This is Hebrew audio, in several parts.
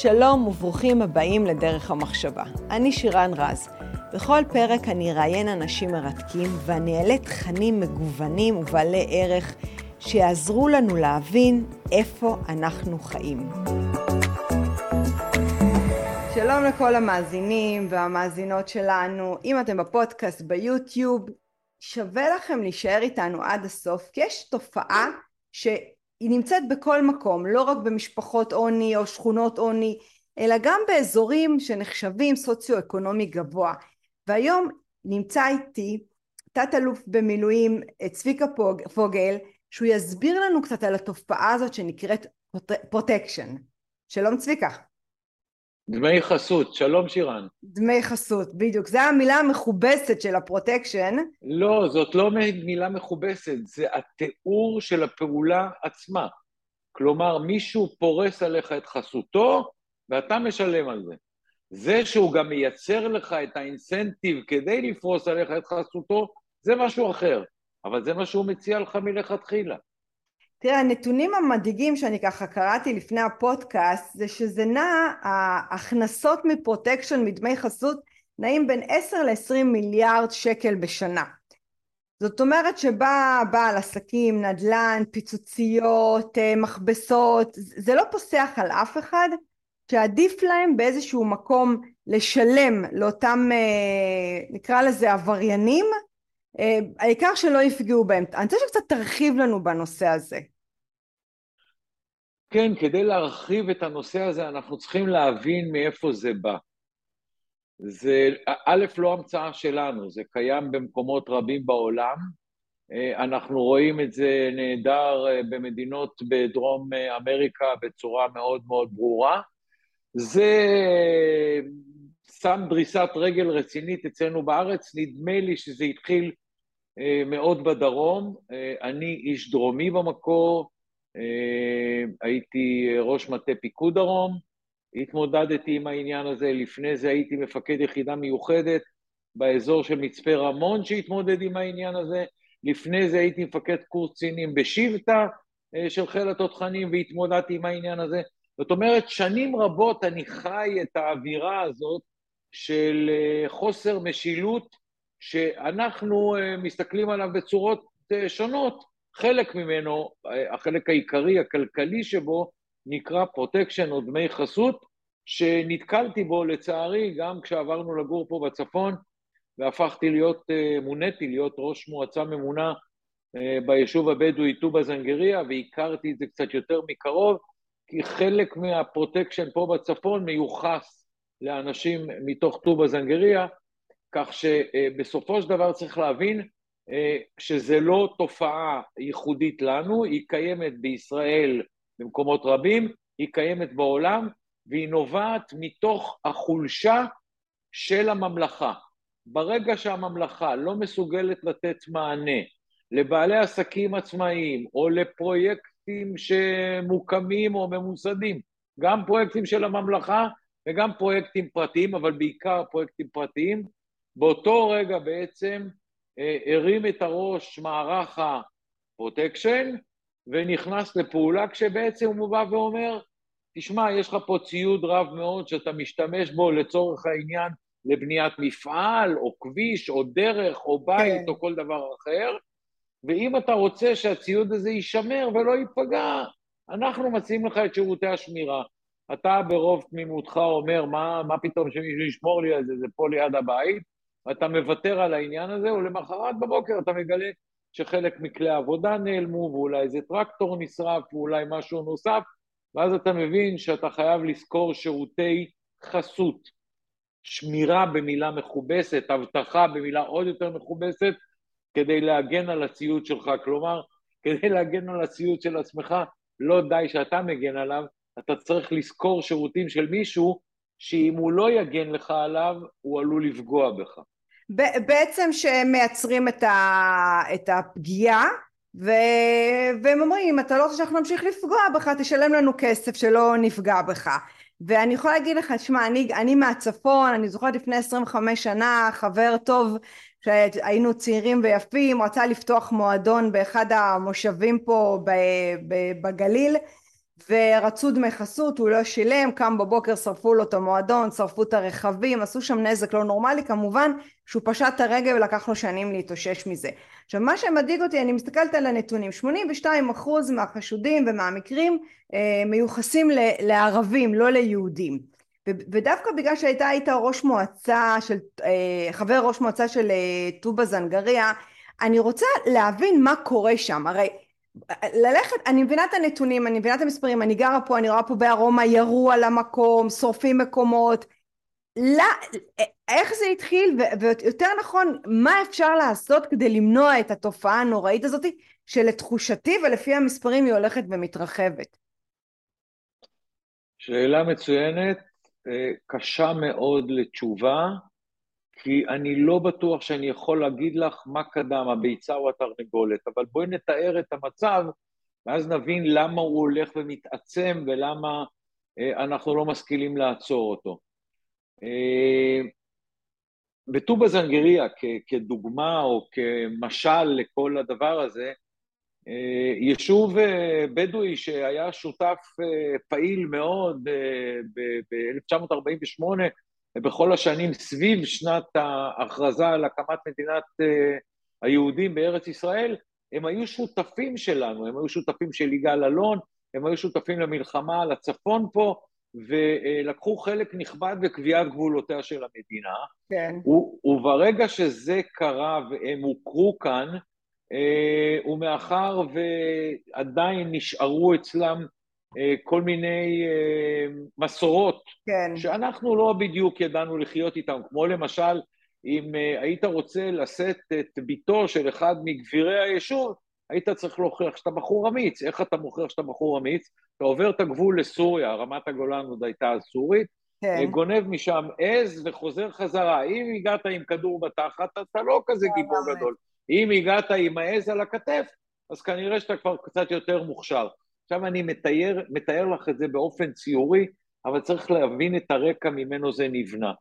שלום וברוכים הבאים לדרך המחשבה. אני שירן רז. בכל פרק אני אראיין אנשים מרתקים ואני אעלה תכנים מגוונים ובעלי ערך שיעזרו לנו להבין איפה אנחנו חיים. שלום לכל המאזינים והמאזינות שלנו. אם אתם בפודקאסט ביוטיוב, שווה לכם להישאר איתנו עד הסוף, כי יש תופעה שהיא נמצאת בכל מקום, לא רק במשפחות עוני או שכונות עוני, אלא גם באזורים שנחשבים סוציו-אקונומי גבוה. והיום נמצא איתי תת-אלוף במילואים צביקה פוגל, שהוא יסביר לנו קצת על התופעה הזאת שנקראת פרוטקשן. שלום צביקה. דמי חסות, שלום שירן. דמי חסות, בדיוק. זו המילה המכובסת של הפרוטקשן. לא, זאת לא מילה מכובסת, זה התיאור של הפעולה עצמה. כלומר, מישהו פורס עליך את חסותו, ואתה משלם על זה. זה שהוא גם מייצר לך את האינסנטיב כדי לפרוס עליך את חסותו, זה משהו אחר. אבל זה מה שהוא מציע לך מלכתחילה. תראה, הנתונים המדאיגים שאני ככה קראתי לפני הפודקאסט זה שזה נע, ההכנסות מפרוטקשן, מדמי חסות, נעים בין 10 ל-20 מיליארד שקל בשנה. זאת אומרת שבא בעל עסקים, נדל"ן, פיצוציות, אה, מכבסות, זה לא פוסח על אף אחד, שעדיף להם באיזשהו מקום לשלם לאותם, אה, נקרא לזה עבריינים, העיקר שלא יפגעו בהם. אני רוצה שקצת תרחיב לנו בנושא הזה. כן, כדי להרחיב את הנושא הזה אנחנו צריכים להבין מאיפה זה בא. זה א', לא המצאה שלנו, זה קיים במקומות רבים בעולם. אה, אנחנו רואים את זה נהדר אה, במדינות בדרום אמריקה בצורה מאוד מאוד ברורה. זה שם דריסת רגל רצינית אצלנו בארץ, נדמה לי שזה התחיל אה, מאוד בדרום, אה, אני איש דרומי במקור, אה, הייתי ראש מטה פיקוד דרום, התמודדתי עם העניין הזה, לפני זה הייתי מפקד יחידה מיוחדת באזור של מצפה רמון שהתמודד עם העניין הזה, לפני זה הייתי מפקד קורס קצינים בשבטה של חיל התותחנים והתמודדתי עם העניין הזה. זאת אומרת, שנים רבות אני חי את האווירה הזאת של חוסר משילות שאנחנו אה, מסתכלים עליו בצורות אה, שונות. חלק ממנו, אה, החלק העיקרי, הכלכלי שבו, נקרא פרוטקשן או דמי חסות, שנתקלתי בו לצערי גם כשעברנו לגור פה בצפון והפכתי להיות, מוניתי להיות ראש מועצה ממונה ביישוב הבדואי טובא זנגריה והכרתי את זה קצת יותר מקרוב כי חלק מהפרוטקשן פה בצפון מיוחס לאנשים מתוך טובא זנגריה כך שבסופו של דבר צריך להבין אה, שזה לא תופעה ייחודית לנו, היא קיימת בישראל במקומות רבים, היא קיימת בעולם, והיא נובעת מתוך החולשה של הממלכה. ברגע שהממלכה לא מסוגלת לתת מענה לבעלי עסקים עצמאיים או לפרויקטים שמוקמים או ממוסדים, גם פרויקטים של הממלכה וגם פרויקטים פרטיים, אבל בעיקר פרויקטים פרטיים, באותו רגע בעצם אה, הרים את הראש מערך הפרוטקשן ונכנס לפעולה כשבעצם הוא בא ואומר, תשמע, יש לך פה ציוד רב מאוד שאתה משתמש בו לצורך העניין לבניית מפעל, או כביש, או דרך, או בית, כן. או כל דבר אחר, ואם אתה רוצה שהציוד הזה יישמר ולא ייפגע, אנחנו מציעים לך את שירותי השמירה. אתה ברוב תמימותך אומר, מה, מה פתאום שמישהו ישמור לי על זה, זה פה ליד הבית, ואתה מוותר על העניין הזה, ולמחרת בבוקר אתה מגלה שחלק מכלי העבודה נעלמו, ואולי איזה טרקטור נשרף, ואולי משהו נוסף, ואז אתה מבין שאתה חייב לזכור שירותי חסות, שמירה במילה מכובסת, אבטחה במילה עוד יותר מכובסת, כדי להגן על הציוד שלך. כלומר, כדי להגן על הציוד של עצמך, לא די שאתה מגן עליו, אתה צריך לזכור שירותים של מישהו שאם הוא לא יגן לך עליו, הוא עלול לפגוע בך. בעצם שהם מייצרים את, ה, את הפגיעה ו... והם אומרים אם אתה לא רוצה שאנחנו נמשיך לפגוע בך תשלם לנו כסף שלא נפגע בך. ואני יכולה להגיד לך שמע אני, אני מהצפון אני זוכרת לפני 25 שנה חבר טוב שהיינו צעירים ויפים רצה לפתוח מועדון באחד המושבים פה בגליל ורצו דמי חסות, הוא לא שילם, קם בבוקר, שרפו לו את המועדון, שרפו את הרכבים, עשו שם נזק לא נורמלי, כמובן שהוא פשט את הרגל ולקח לו שנים להתאושש מזה. עכשיו מה שמדאיג אותי, אני מסתכלת על הנתונים, 82% מהחשודים ומהמקרים אה, מיוחסים לערבים, לא ליהודים. ודווקא בגלל שהייתה היית ראש מועצה של, אה, חבר ראש מועצה של אה, טובא זנגריה, אני רוצה להבין מה קורה שם, הרי ללכת, אני מבינה את הנתונים, אני מבינה את המספרים, אני גרה פה, אני רואה פה בארומה, ירו על המקום, שורפים מקומות, לא, איך זה התחיל, ויותר נכון, מה אפשר לעשות כדי למנוע את התופעה הנוראית הזאת, שלתחושתי ולפי המספרים היא הולכת ומתרחבת? שאלה מצוינת, אה, קשה מאוד לתשובה, כי אני לא בטוח שאני יכול להגיד לך מה קדם, הביצה או התרנגולת, אבל בואי נתאר את המצב, ואז נבין למה הוא הולך ומתעצם ולמה אה, אנחנו לא משכילים לעצור אותו. אה, בטובא זנגריה, כדוגמה או כמשל לכל הדבר הזה, אה, יישוב בדואי שהיה שותף פעיל מאוד ב-1948 בכל השנים סביב שנת ההכרזה על הקמת מדינת אה, היהודים בארץ ישראל, הם היו שותפים שלנו, הם היו שותפים של יגאל אלון, הם היו שותפים למלחמה על הצפון פה, ולקחו חלק נכבד בקביעת גבולותיה של המדינה. כן. וברגע שזה קרה והם הוכרו כאן, אה, ומאחר ועדיין נשארו אצלם כל מיני אה, מסורות, כן. שאנחנו לא בדיוק ידענו לחיות איתן, כמו למשל, אם אה, היית רוצה לשאת את ביתו של אחד מגבירי היישוב, היית צריך להוכיח שאתה בחור אמיץ. איך אתה מוכיח שאתה בחור אמיץ? אתה עובר את הגבול לסוריה, רמת הגולן עוד הייתה סורית, כן. גונב משם עז וחוזר חזרה. אם הגעת עם כדור בתחת, אתה לא כזה גיבור גדול. אם הגעת עם העז על הכתף, אז כנראה שאתה כבר קצת יותר מוכשר. עכשיו אני מתאר, מתאר לך את זה באופן ציורי, אבל צריך להבין את הרקע ממנו זה נבנה.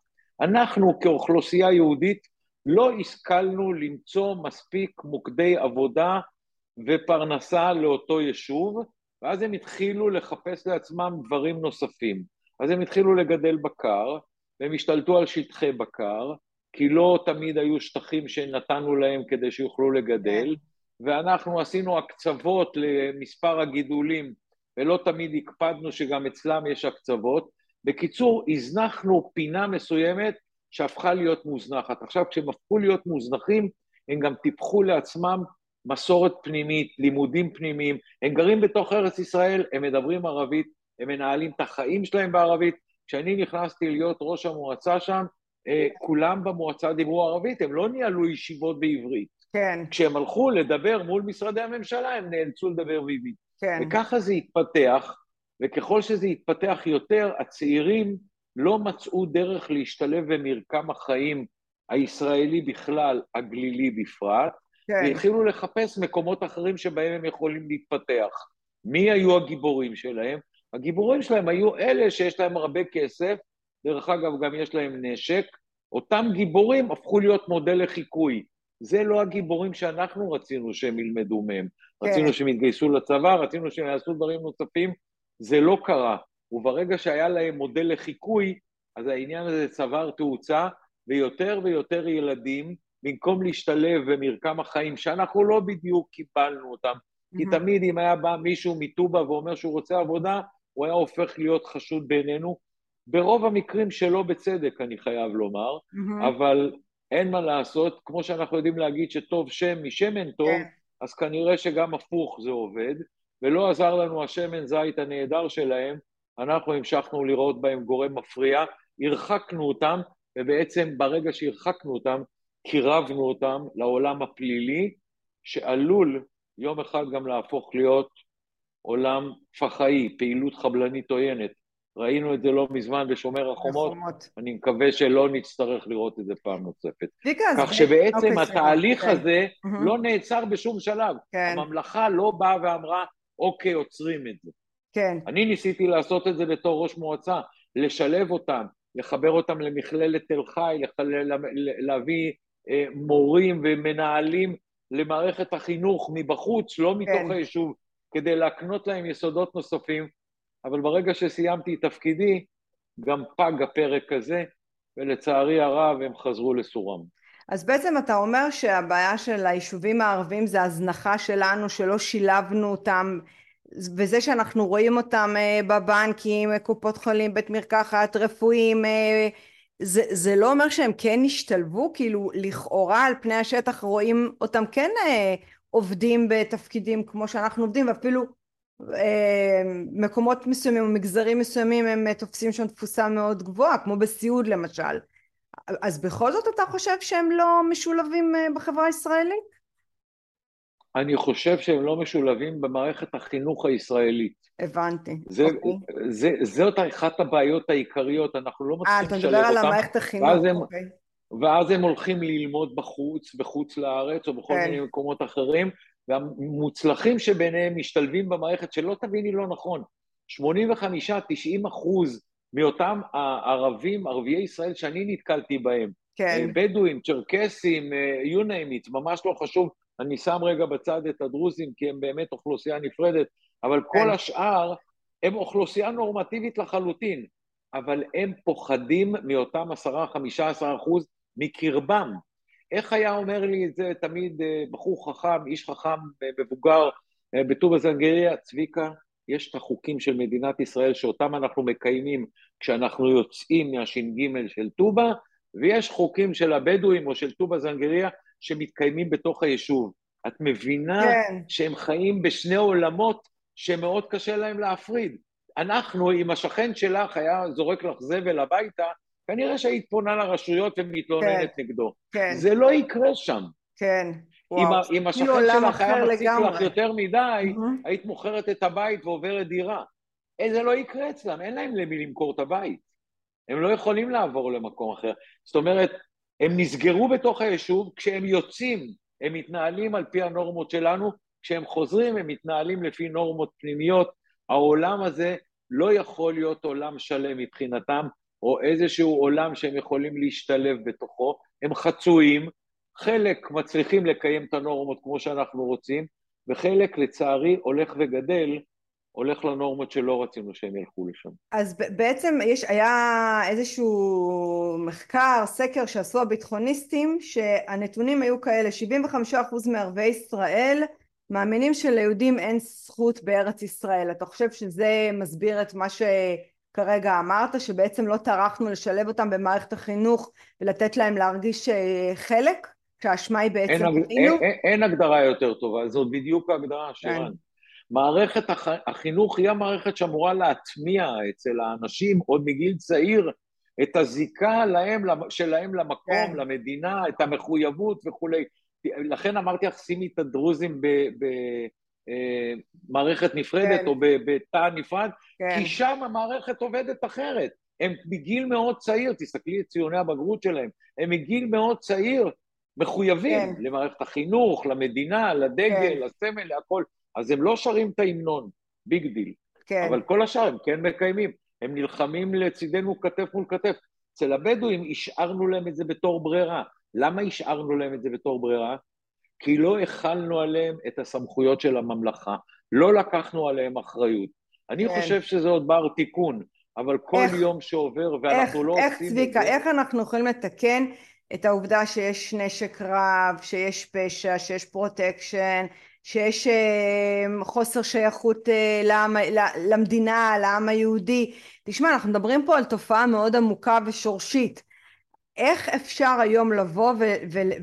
אנחנו כאוכלוסייה יהודית לא השכלנו למצוא מספיק מוקדי עבודה ופרנסה לאותו יישוב, ואז הם התחילו לחפש לעצמם דברים נוספים. אז הם התחילו לגדל בקר, והם השתלטו על שטחי בקר, כי לא תמיד היו שטחים שנתנו להם כדי שיוכלו לגדל, ואנחנו עשינו הקצוות למספר הגידולים, ולא תמיד הקפדנו שגם אצלם יש הקצוות. בקיצור, הזנחנו פינה מסוימת שהפכה להיות מוזנחת. עכשיו, כשהם הפכו להיות מוזנחים, הם גם טיפחו לעצמם מסורת פנימית, לימודים פנימיים, הם גרים בתוך ארץ ישראל, הם מדברים ערבית, הם מנהלים את החיים שלהם בערבית. כשאני נכנסתי להיות ראש המועצה שם, אה, כולם במועצה דיברו ערבית, הם לא ניהלו ישיבות בעברית. כן. כשהם הלכו לדבר מול משרדי הממשלה, הם נאלצו לדבר בעברית. כן. וככה זה התפתח, וככל שזה התפתח יותר, הצעירים לא מצאו דרך להשתלב במרקם החיים הישראלי בכלל, הגלילי בפרט, כן. והתחילו לחפש מקומות אחרים שבהם הם יכולים להתפתח. מי היו הגיבורים שלהם? הגיבורים שלהם היו אלה שיש להם הרבה כסף, דרך אגב, גם יש להם נשק, אותם גיבורים הפכו להיות מודל לחיקוי. זה לא הגיבורים שאנחנו רצינו שהם ילמדו מהם. כן. רצינו שהם יתגייסו לצבא, רצינו שהם יעשו דברים נוספים, זה לא קרה. וברגע שהיה להם מודל לחיקוי, אז העניין הזה צבר תאוצה, ויותר ויותר ילדים, במקום להשתלב במרקם החיים, שאנחנו לא בדיוק קיבלנו אותם, mm-hmm. כי תמיד אם היה בא מישהו מטובה ואומר שהוא רוצה עבודה, הוא היה הופך להיות חשוד בעינינו. ברוב המקרים שלא בצדק, אני חייב לומר, mm-hmm. אבל אין מה לעשות, כמו שאנחנו יודעים להגיד שטוב שם משמן טוב, כן. אז כנראה שגם הפוך זה עובד, ולא עזר לנו השמן זית הנהדר שלהם, אנחנו המשכנו לראות בהם גורם מפריע, הרחקנו אותם, ובעצם ברגע שהרחקנו אותם, קירבנו אותם לעולם הפלילי, שעלול יום אחד גם להפוך להיות עולם פח"עי, פעילות חבלנית עוינת. ראינו את זה לא מזמן בשומר החומות, החומות. אני מקווה שלא נצטרך לראות את זה פעם נוספת. כך שבעצם אוקיי, התהליך okay. הזה. לא נעצר בשום שלב. כן. הממלכה לא באה ואמרה, אוקיי, עוצרים את זה. כן. אני ניסיתי לעשות את זה בתור ראש מועצה, לשלב אותם, לחבר אותם למכללת תל חי, להביא אה, מורים ומנהלים למערכת החינוך מבחוץ, לא מתוך כן. היישוב, כדי להקנות להם יסודות נוספים. אבל ברגע שסיימתי את תפקידי, גם פג הפרק הזה, ולצערי הרב הם חזרו לסורם. אז בעצם אתה אומר שהבעיה של היישובים הערביים זה הזנחה שלנו, שלא שילבנו אותם, וזה שאנחנו רואים אותם אה, בבנקים, קופות חולים, בית מרקחת, רפואיים, אה, זה, זה לא אומר שהם כן השתלבו? כאילו לכאורה על פני השטח רואים אותם כן אה, עובדים בתפקידים כמו שאנחנו עובדים, ואפילו מקומות מסוימים מגזרים מסוימים הם תופסים שם תפוסה מאוד גבוהה, כמו בסיעוד למשל. אז בכל זאת אתה חושב שהם לא משולבים אה, בחברה הישראלית? אני חושב שהם לא משולבים במערכת החינוך הישראלית. הבנתי. זה, אוקיי. זה, זאת אחת הבעיות העיקריות, אנחנו לא מצליחים לשלב אותם. אה, אתה מדבר על המערכת החינוך, ואז הם, אוקיי. ואז הם הולכים ללמוד בחוץ, בחוץ לארץ, או בכל כן. מיני מקומות אחרים, והמוצלחים שביניהם משתלבים במערכת, שלא תביני לא נכון, 85-90 אחוז מאותם הערבים, ערביי ישראל שאני נתקלתי בהם. כן. אה, בדואים, צ'רקסים, אה, you name it, ממש לא חשוב. אני שם רגע בצד את הדרוזים, כי הם באמת אוכלוסייה נפרדת, אבל כן. כל השאר הם אוכלוסייה נורמטיבית לחלוטין, אבל הם פוחדים מאותם 10-15 אחוז מקרבם. איך היה אומר לי את זה תמיד אה, בחור חכם, איש חכם, מבוגר, בטובא זנגריה, צביקה, יש את החוקים של מדינת ישראל שאותם אנחנו מקיימים כשאנחנו יוצאים מהש"ג של טובא, ויש חוקים של הבדואים או של טובא זנגריה שמתקיימים בתוך היישוב. את מבינה כן. שהם חיים בשני עולמות שמאוד קשה להם להפריד. אנחנו, אם השכן שלך היה זורק לך זבל הביתה, כנראה שהיית פונה לרשויות ומתלוננת כן. נגדו. כן. זה לא יקרה שם. כן. אם, אם השכן שלך היה מציק לך יותר מדי, mm-hmm. היית מוכרת את הבית ועוברת דירה. זה לא יקרה אצלם, אין להם למי למכור את הבית. הם לא יכולים לעבור למקום אחר. זאת אומרת, הם נסגרו בתוך היישוב, כשהם יוצאים, הם מתנהלים על פי הנורמות שלנו, כשהם חוזרים, הם מתנהלים לפי נורמות פנימיות. העולם הזה לא יכול להיות עולם שלם מבחינתם, או איזשהו עולם שהם יכולים להשתלב בתוכו. הם חצויים, חלק מצליחים לקיים את הנורמות כמו שאנחנו רוצים, וחלק לצערי הולך וגדל, הולך לנורמות שלא רצינו שהם ילכו לשם. אז בעצם יש, היה איזשהו מחקר, סקר שעשו הביטחוניסטים, שהנתונים היו כאלה, 75% מערביי ישראל מאמינים שליהודים אין זכות בארץ ישראל. אתה חושב שזה מסביר את מה שכרגע אמרת, שבעצם לא טרחנו לשלב אותם במערכת החינוך ולתת להם להרגיש אה, חלק? שהאשמה היא בעצם אין, אין, אין, אין הגדרה יותר טובה, זאת בדיוק ההגדרה. כן. מערכת הח... החינוך היא המערכת שאמורה להטמיע אצל האנשים עוד מגיל צעיר את הזיקה להם, שלהם למקום, כן. למדינה, את המחויבות וכולי. לכן אמרתי לך, שימי את הדרוזים במערכת אה, נפרדת כן. או בתא נפרד, כן. כי שם המערכת עובדת אחרת. הם מגיל מאוד צעיר, תסתכלי את ציוני הבגרות שלהם, הם מגיל מאוד צעיר מחויבים כן. למערכת החינוך, למדינה, לדגל, כן. לסמל, להכל. אז הם לא שרים את ההמנון, big deal. כן. אבל כל השאר הם כן מקיימים. הם נלחמים לצידנו כתף מול כתף. אצל הבדואים השארנו להם את זה בתור ברירה. למה השארנו להם את זה בתור ברירה? כי לא החלנו עליהם את הסמכויות של הממלכה, לא לקחנו עליהם אחריות. אני כן. חושב שזה עוד בר תיקון, אבל כל איך, יום שעובר ואנחנו איך, לא איך, עושים צביקה, את זה... איך אנחנו יכולים לתקן את העובדה שיש נשק רב, שיש פשע, שיש פרוטקשן, שיש אה, חוסר שייכות אה, לעם, למדינה, לעם היהודי. תשמע, אנחנו מדברים פה על תופעה מאוד עמוקה ושורשית. איך אפשר היום לבוא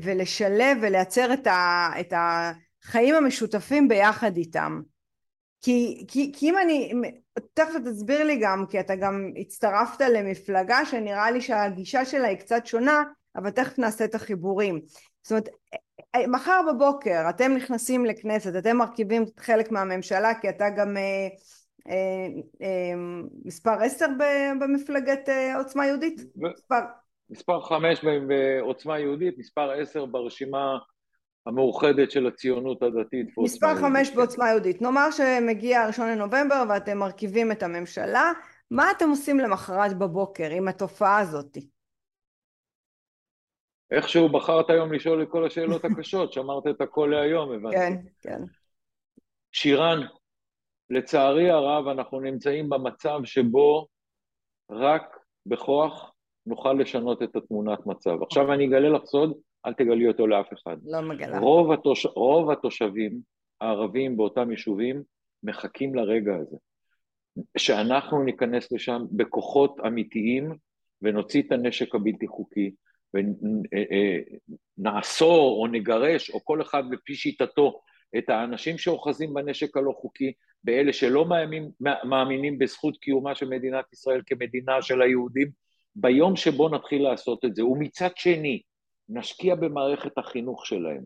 ולשלב ולייצר את, ה- את החיים המשותפים ביחד איתם? כי, כי, כי אם אני, תכף תסביר לי גם, כי אתה גם הצטרפת למפלגה שנראה לי שהגישה שלה היא קצת שונה, אבל תכף נעשה את החיבורים. זאת אומרת, מחר בבוקר אתם נכנסים לכנסת, אתם מרכיבים חלק מהממשלה, כי אתה גם אה, אה, אה, מספר עשר במפלגת אה, עוצמה יהודית? מספר... מספר חמש בעוצמה יהודית, מספר עשר ברשימה המאוחדת של הציונות הדתית. מספר חמש בעוצמה יהודית. נאמר שמגיע הראשון לנובמבר ואתם מרכיבים את הממשלה, מה אתם עושים למחרת בבוקר עם התופעה הזאת? איכשהו בחרת היום לשאול את כל השאלות הקשות, שמרת את הכל להיום, הבנתי. כן, כן. שירן, לצערי הרב, אנחנו נמצאים במצב שבו רק בכוח נוכל לשנות את התמונת מצב. עכשיו אני אגלה לך סוד, אל תגלי אותו לאף אחד. לא מגלה. רוב, התוש... רוב התושבים הערבים באותם יישובים מחכים לרגע הזה. שאנחנו ניכנס לשם בכוחות אמיתיים ונוציא את הנשק הבלתי חוקי ונאסור או נגרש או כל אחד בפי שיטתו את האנשים שאוחזים בנשק הלא חוקי, באלה שלא מאמינים, מאמינים בזכות קיומה של מדינת ישראל כמדינה של היהודים, ביום שבו נתחיל לעשות את זה. ומצד שני, נשקיע במערכת החינוך שלהם.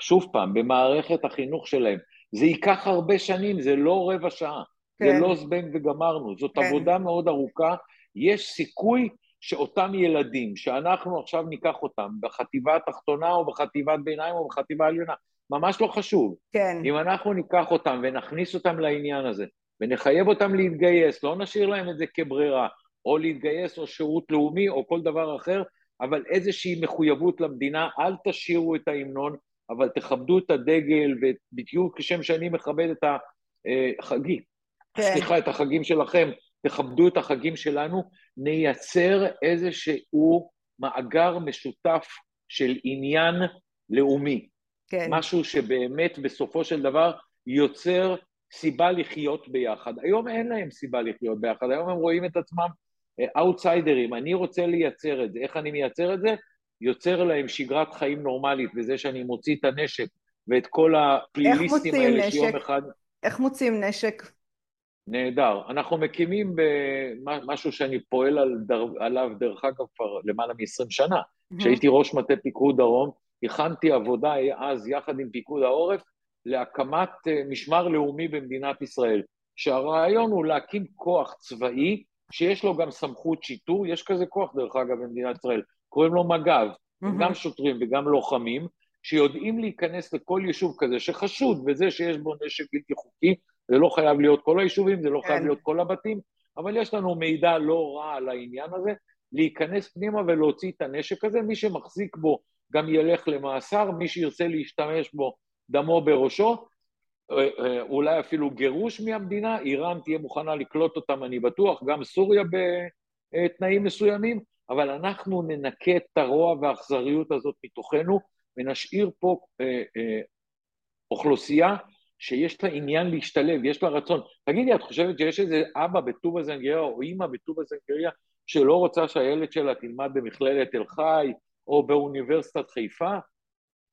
שוב פעם, במערכת החינוך שלהם. זה ייקח הרבה שנים, זה לא רבע שעה. כן. זה לא זבנג וגמרנו, זאת כן. עבודה מאוד ארוכה. יש סיכוי שאותם ילדים, שאנחנו עכשיו ניקח אותם בחטיבה התחתונה או בחטיבת ביניים או בחטיבה העליונה, ממש לא חשוב. כן. אם אנחנו ניקח אותם ונכניס אותם לעניין הזה, ונחייב אותם להתגייס, לא נשאיר להם את זה כברירה, או להתגייס או שירות לאומי או כל דבר אחר, אבל איזושהי מחויבות למדינה, אל תשאירו את ההמנון, אבל תכבדו את הדגל, ובדיוק כשם שאני מכבד את החגים, כן. סליחה, את החגים שלכם, תכבדו את החגים שלנו, נייצר איזשהו מאגר משותף של עניין לאומי. כן. משהו שבאמת בסופו של דבר יוצר סיבה לחיות ביחד. היום אין להם סיבה לחיות ביחד, היום הם רואים את עצמם אאוטסיידרים. אני רוצה לייצר את זה. איך אני מייצר את זה? יוצר להם שגרת חיים נורמלית בזה שאני מוציא את הנשק ואת כל הפליליסטים האלה נשק? שיום אחד... איך מוציאים נשק? נהדר. אנחנו מקימים במשהו שאני פועל על דר... עליו, דרך אגב, כבר למעלה מ-20 שנה. Mm-hmm. כשהייתי ראש מטה פיקוד דרום, הכנתי עבודה אז יחד עם פיקוד העורף להקמת אה, משמר לאומי במדינת ישראל, שהרעיון הוא להקים כוח צבאי שיש לו גם סמכות שיטור, יש כזה כוח דרך אגב במדינת ישראל, קוראים לו מג"ב, mm-hmm. גם שוטרים וגם לוחמים, שיודעים להיכנס לכל יישוב כזה שחשוד בזה שיש בו נשק בלתי חוקי, זה לא חייב להיות כל היישובים, זה לא חייב כן. להיות כל הבתים, אבל יש לנו מידע לא רע על העניין הזה, להיכנס פנימה ולהוציא את הנשק הזה, מי שמחזיק בו גם ילך למאסר, מי שירצה להשתמש בו דמו בראשו, אולי אפילו גירוש מהמדינה, איראן תהיה מוכנה לקלוט אותם, אני בטוח, גם סוריה בתנאים מסוימים, אבל אנחנו ננקה את הרוע והאכזריות הזאת מתוכנו ונשאיר פה אה, אה, אוכלוסייה שיש לה עניין להשתלב, יש לה רצון. תגידי, את חושבת שיש איזה אבא בטובא זנגריה או אימא בטובא זנגריה שלא רוצה שהילד שלה תלמד במכללת תל חי או באוניברסיטת חיפה?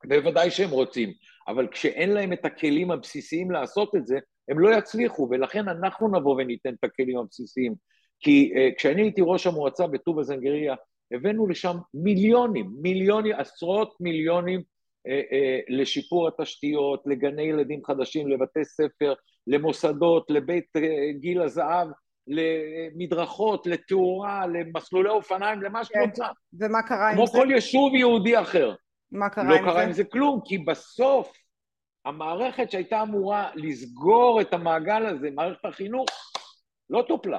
בוודאי שהם רוצים, אבל כשאין להם את הכלים הבסיסיים לעשות את זה, הם לא יצליחו, ולכן אנחנו נבוא וניתן את הכלים הבסיסיים. כי uh, כשאני הייתי ראש המועצה בטובא זנגריה, הבאנו לשם מיליונים, מיליונים, עשרות מיליונים uh, uh, לשיפור התשתיות, לגני ילדים חדשים, לבתי ספר, למוסדות, לבית uh, גיל הזהב, למדרכות, לתאורה, למסלולי אופניים, למה כן. רוצה. ומה קרה עם זה? כמו כל יישוב יהודי אחר. מה קרה לא עם זה? לא קרה עם זה כלום, כי בסוף המערכת שהייתה אמורה לסגור את המעגל הזה, מערכת החינוך, לא טופלה.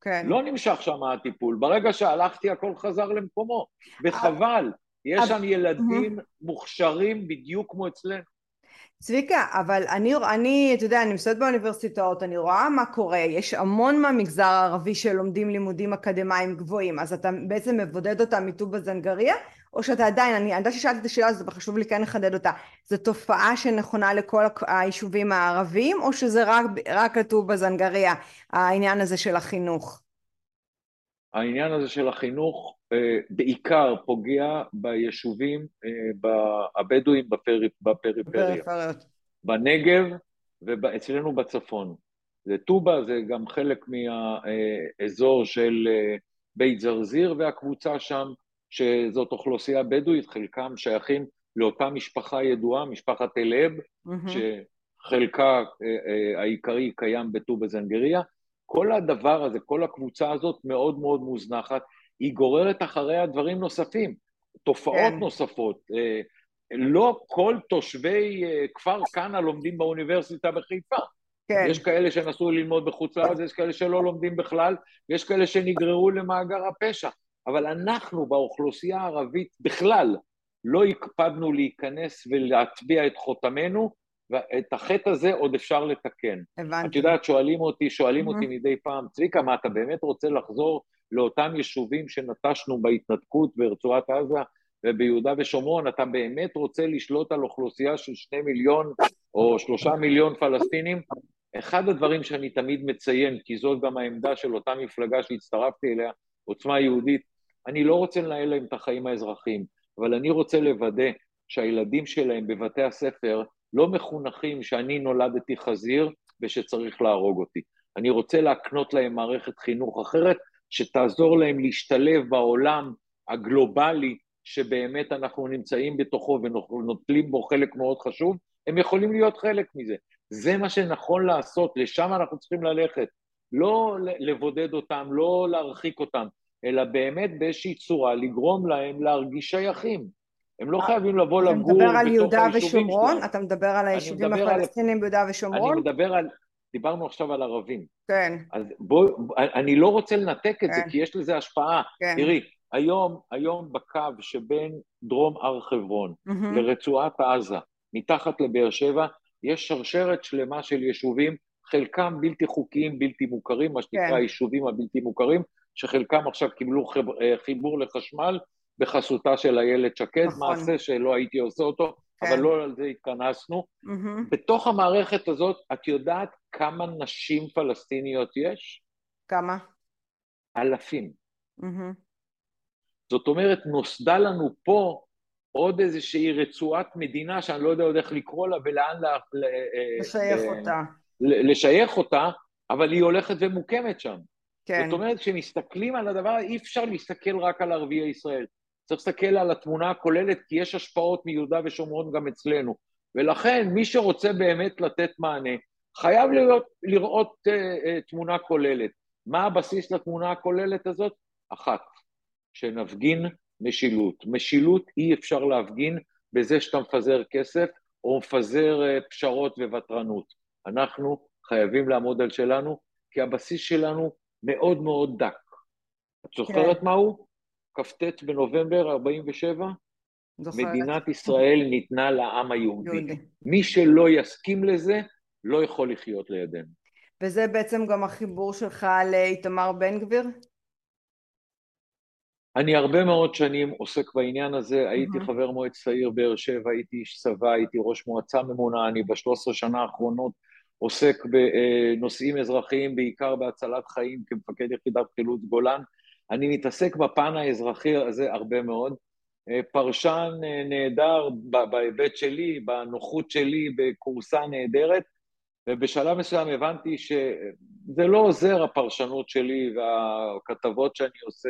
כן. לא נמשך שם הטיפול. ברגע שהלכתי הכל חזר למקומו, וחבל. יש שם ילדים מוכשרים בדיוק כמו אצלנו. צביקה, אבל אני, אני, אתה יודע, אני מסתובבת באוניברסיטאות, אני רואה מה קורה, יש המון מהמגזר הערבי שלומדים לימודים אקדמיים גבוהים, אז אתה בעצם מבודד אותם מטובא זנגריה, או שאתה עדיין, אני יודעת ששאלתי את השאלה הזאת, אבל חשוב לי כן לחדד אותה, זו תופעה שנכונה לכל היישובים הערביים, או שזה רק, רק לטובא זנגריה, העניין הזה של החינוך? העניין הזה של החינוך אה, בעיקר פוגע ביישובים אה, הבדואים בפריפריה. בנגב ואצלנו בצפון. זה טובא, זה גם חלק מהאזור של אה, בית זרזיר והקבוצה שם, שזאת אוכלוסייה בדואית, חלקם שייכים לאותה משפחה ידועה, משפחת אלאב, mm-hmm. שחלקה העיקרי קיים בטובא זנגריה. כל הדבר הזה, כל הקבוצה הזאת מאוד מאוד מוזנחת, היא גוררת אחריה דברים נוספים, תופעות כן. נוספות. אה, לא כל תושבי אה, כפר כנא לומדים באוניברסיטה בחיפה. כן. יש כאלה שנסעו ללמוד בחוץ לארץ, יש כאלה שלא לומדים בכלל, יש כאלה שנגררו למאגר הפשע. אבל אנחנו באוכלוסייה הערבית בכלל לא הקפדנו להיכנס ולהטביע את חותמנו, ואת החטא הזה עוד אפשר לתקן. הבנתי. את יודעת, שואלים אותי, שואלים אותי מדי פעם, צביקה, מה, אתה באמת רוצה לחזור לאותם יישובים שנטשנו בהתנתקות ברצועת עזה וביהודה ושומרון? אתה באמת רוצה לשלוט על אוכלוסייה של שני מיליון או שלושה מיליון פלסטינים? אחד הדברים שאני תמיד מציין, כי זאת גם העמדה של אותה מפלגה שהצטרפתי אליה, עוצמה יהודית, אני לא רוצה לנהל להם את החיים האזרחיים, אבל אני רוצה לוודא שהילדים שלהם בבתי הספר לא מחונכים שאני נולדתי חזיר ושצריך להרוג אותי. אני רוצה להקנות להם מערכת חינוך אחרת, שתעזור להם להשתלב בעולם הגלובלי שבאמת אנחנו נמצאים בתוכו ונוטלים בו חלק מאוד חשוב, הם יכולים להיות חלק מזה. זה מה שנכון לעשות, לשם אנחנו צריכים ללכת. לא לבודד אותם, לא להרחיק אותם, אלא באמת באיזושהי צורה לגרום להם להרגיש שייכים. הם לא חייבים לבוא לגור בתוך היישובים שלהם. אתה מדבר על יהודה ושומרון? אתה מדבר על היישובים הפלסטינים ביהודה ושומרון? אני מדבר על... דיברנו עכשיו על ערבים. כן. אז בואי, אני לא רוצה לנתק את כן. זה, כי יש לזה השפעה. כן. תראי, היום, היום בקו שבין דרום הר חברון mm-hmm. לרצועת עזה, מתחת לבאר שבע, יש שרשרת שלמה של יישובים, חלקם בלתי חוקיים, בלתי מוכרים, מה שנקרא כן. היישובים הבלתי מוכרים, שחלקם עכשיו קיבלו חיבור לחשמל בחסותה של איילת שקד, נכון. מעשה שלא הייתי עושה אותו, כן. אבל לא על זה התכנסנו. Mm-hmm. בתוך המערכת הזאת, את יודעת כמה נשים פלסטיניות יש? כמה? אלפים. Mm-hmm. זאת אומרת, נוסדה לנו פה עוד איזושהי רצועת מדינה שאני לא יודע עוד איך לקרוא לה ולאן לה, לשייך ל, אותה. לשייך אותה, אבל היא הולכת ומוקמת שם. כן. זאת אומרת, כשמסתכלים על הדבר, אי אפשר להסתכל רק על ערביי ישראל. צריך להסתכל על התמונה הכוללת, כי יש השפעות מיהודה ושומרון גם אצלנו. ולכן, מי שרוצה באמת לתת מענה, חייב להיות, לראות uh, uh, תמונה כוללת. מה הבסיס לתמונה הכוללת הזאת? אחת, שנפגין משילות. משילות אי אפשר להפגין בזה שאתה מפזר כסף או מפזר uh, פשרות וותרנות. אנחנו חייבים לעמוד על שלנו, כי הבסיס שלנו מאוד מאוד דק. את זוכרת כן. מה הוא? כ"ט בנובמבר 47? זוכרת. מדינת ישראל ניתנה לעם היהודי. יהודי. מי שלא יסכים לזה, לא יכול לחיות לידינו. וזה בעצם גם החיבור שלך לאיתמר בן גביר? אני הרבה מאוד שנים עוסק בעניין הזה, הייתי חבר מועצת העיר באר שבע, הייתי איש צבא, הייתי ראש מועצה ממונה, אני בשלוש עשרה שנה האחרונות עוסק בנושאים אזרחיים, בעיקר בהצלת חיים כמפקד יחידת חילוץ גולן. אני מתעסק בפן האזרחי הזה הרבה מאוד. פרשן נהדר בהיבט שלי, בנוחות שלי, בכורסה נהדרת, ובשלב מסוים הבנתי שזה לא עוזר הפרשנות שלי והכתבות שאני עושה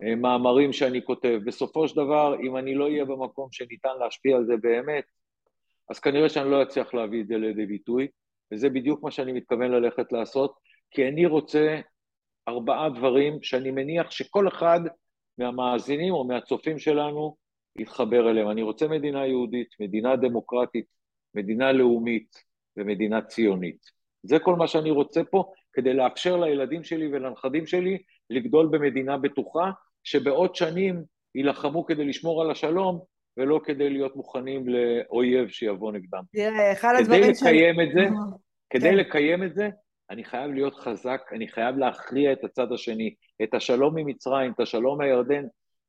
והמאמרים שאני כותב. בסופו של דבר, אם אני לא אהיה במקום שניתן להשפיע על זה באמת, אז כנראה שאני לא אצליח להביא את זה לידי ביטוי, וזה בדיוק מה שאני מתכוון ללכת לעשות, כי אני רוצה ארבעה דברים שאני מניח שכל אחד מהמאזינים או מהצופים שלנו יתחבר אליהם. אני רוצה מדינה יהודית, מדינה דמוקרטית, מדינה לאומית ומדינה ציונית. זה כל מה שאני רוצה פה, כדי לאפשר לילדים שלי ולנכדים שלי לגדול במדינה בטוחה, שבעוד שנים יילחמו כדי לשמור על השלום, ולא כדי להיות מוכנים לאויב שיבוא נגדם. תראה, אחד הדברים ש... כדי לקיים את זה, כדי כן. לקיים את זה, אני חייב להיות חזק, אני חייב להכריע את הצד השני. את השלום עם מצרים, את השלום הירדן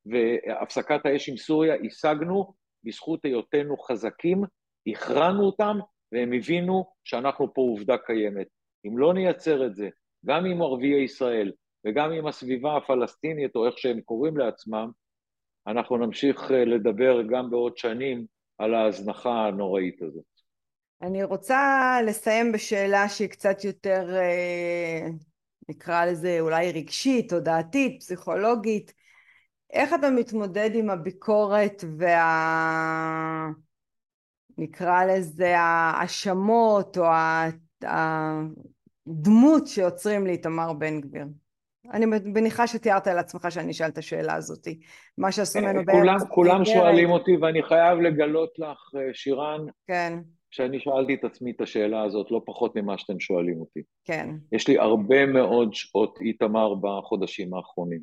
והפסקת האש עם סוריה, השגנו בזכות היותנו חזקים, הכרענו אותם, והם הבינו שאנחנו פה עובדה קיימת. אם לא נייצר את זה, גם עם ערביי ישראל וגם עם הסביבה הפלסטינית, או איך שהם קוראים לעצמם, אנחנו נמשיך אה, לדבר גם בעוד שנים על ההזנחה הנוראית הזאת. אני רוצה לסיים בשאלה שהיא קצת יותר, אה, נקרא לזה אולי רגשית, תודעתית, פסיכולוגית. איך אתה מתמודד עם הביקורת וה... נקרא לזה ההאשמות או הדמות שיוצרים לאיתמר בן גביר? אני מניחה שתיארת על עצמך שאני אשאל את השאלה הזאת. מה שעשו ממנו בערב... כולם, כולם שואלים אותי, ואני חייב לגלות לך, אה, שירן, כן. שאני שאלתי את עצמי את השאלה הזאת, לא פחות ממה שאתם שואלים אותי. כן. יש לי הרבה מאוד שעות איתמר בחודשים האחרונים.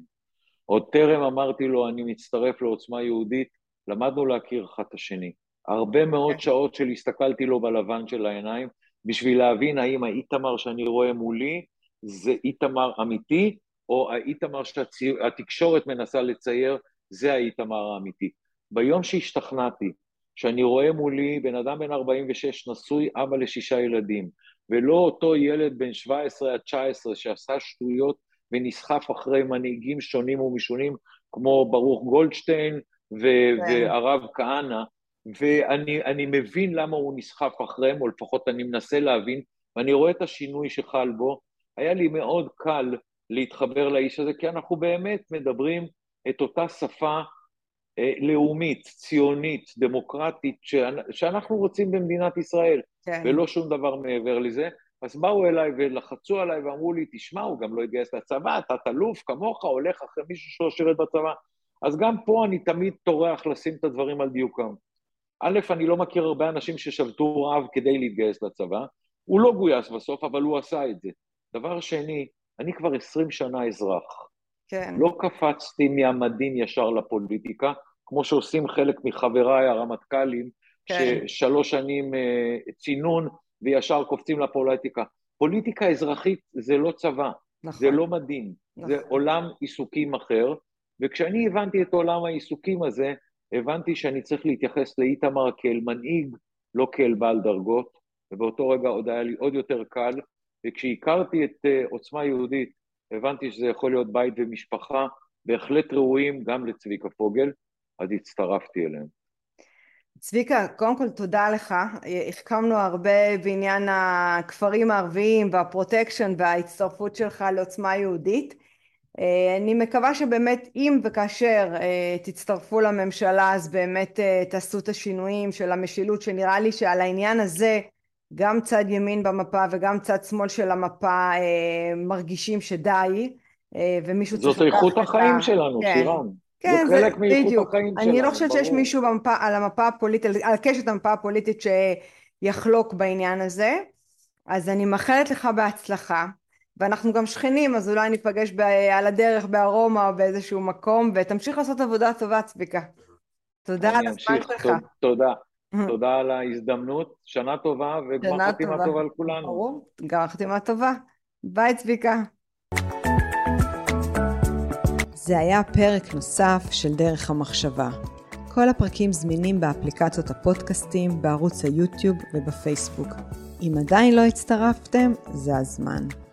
עוד טרם אמרתי לו, אני מצטרף לעוצמה יהודית, למדנו להכיר אחד את השני. הרבה מאוד שעות של הסתכלתי לו בלבן של העיניים, בשביל להבין האם האיתמר שאני רואה מולי זה איתמר אמיתי, או האיתמר שהתקשורת מנסה לצייר, זה האיתמר האמיתי. ביום שהשתכנעתי שאני רואה מולי בן אדם בן 46 נשוי, אבא לשישה ילדים, ולא אותו ילד בן 17 עד 19 שעשה שטויות ונסחף אחרי מנהיגים שונים ומשונים, כמו ברוך גולדשטיין ו- כן. והרב כהנא, ואני מבין למה הוא נסחף אחריהם, או לפחות אני מנסה להבין, ואני רואה את השינוי שחל בו. היה לי מאוד קל להתחבר לאיש הזה, כי אנחנו באמת מדברים את אותה שפה אה, לאומית, ציונית, דמוקרטית, שאנחנו רוצים במדינת ישראל, כן. ולא שום דבר מעבר לזה. אז באו אליי ולחצו עליי ואמרו לי, תשמע, הוא גם לא התגייס לצבא, אתה תלוף כמוך, הולך אחרי מישהו שלא שירת בצבא. אז גם פה אני תמיד טורח לשים את הדברים על דיוקם. א', אני לא מכיר הרבה אנשים ששבתו רעב כדי להתגייס לצבא, הוא לא גויס בסוף, אבל הוא עשה את זה. דבר שני, אני כבר עשרים שנה אזרח. כן. לא קפצתי מהמדים ישר לפוליטיקה, כמו שעושים חלק מחבריי הרמטכ"לים, כן. ששלוש שנים אה, צינון וישר קופצים לפוליטיקה. פוליטיקה אזרחית זה לא צבא, נכון. זה לא מדהים, נכון. זה עולם עיסוקים אחר, וכשאני הבנתי את עולם העיסוקים הזה, הבנתי שאני צריך להתייחס לאיתמר כאל מנהיג, לא כאל בעל דרגות, ובאותו רגע עוד היה לי עוד יותר קל, וכשהכרתי את uh, עוצמה יהודית, הבנתי שזה יכול להיות בית ומשפחה, בהחלט ראויים גם לצביקה פוגל, אז הצטרפתי אליהם. צביקה, קודם כל תודה לך. החכמנו הרבה בעניין הכפרים הערביים והפרוטקשן וההצטרפות שלך לעוצמה יהודית. אה, אני מקווה שבאמת אם וכאשר אה, תצטרפו לממשלה אז באמת אה, תעשו את השינויים של המשילות שנראה לי שעל העניין הזה גם צד ימין במפה וגם צד שמאל של המפה מרגישים שדי ומישהו צריך. זאת איכות החיים שלנו, כן. שירן. כן, זה חלק מאיכות החיים שלנו, אני לא חושבת שיש מישהו במפה, על המפה הפוליטית, על קשת המפה הפוליטית שיחלוק בעניין הזה, אז אני מאחלת לך בהצלחה, ואנחנו גם שכנים, אז אולי ניפגש ב- על הדרך בארומה או באיזשהו מקום, ותמשיך לעשות עבודה טובה, צביקה. תודה על הזמן שלך. תודה. תודה על ההזדמנות, שנה טובה וגמר חתימה טובה לכולנו. ברור, גמר חתימה טובה. ביי צביקה. זה היה פרק נוסף של דרך המחשבה. כל הפרקים זמינים באפליקציות הפודקאסטים, בערוץ היוטיוב ובפייסבוק. אם עדיין לא הצטרפתם, זה הזמן.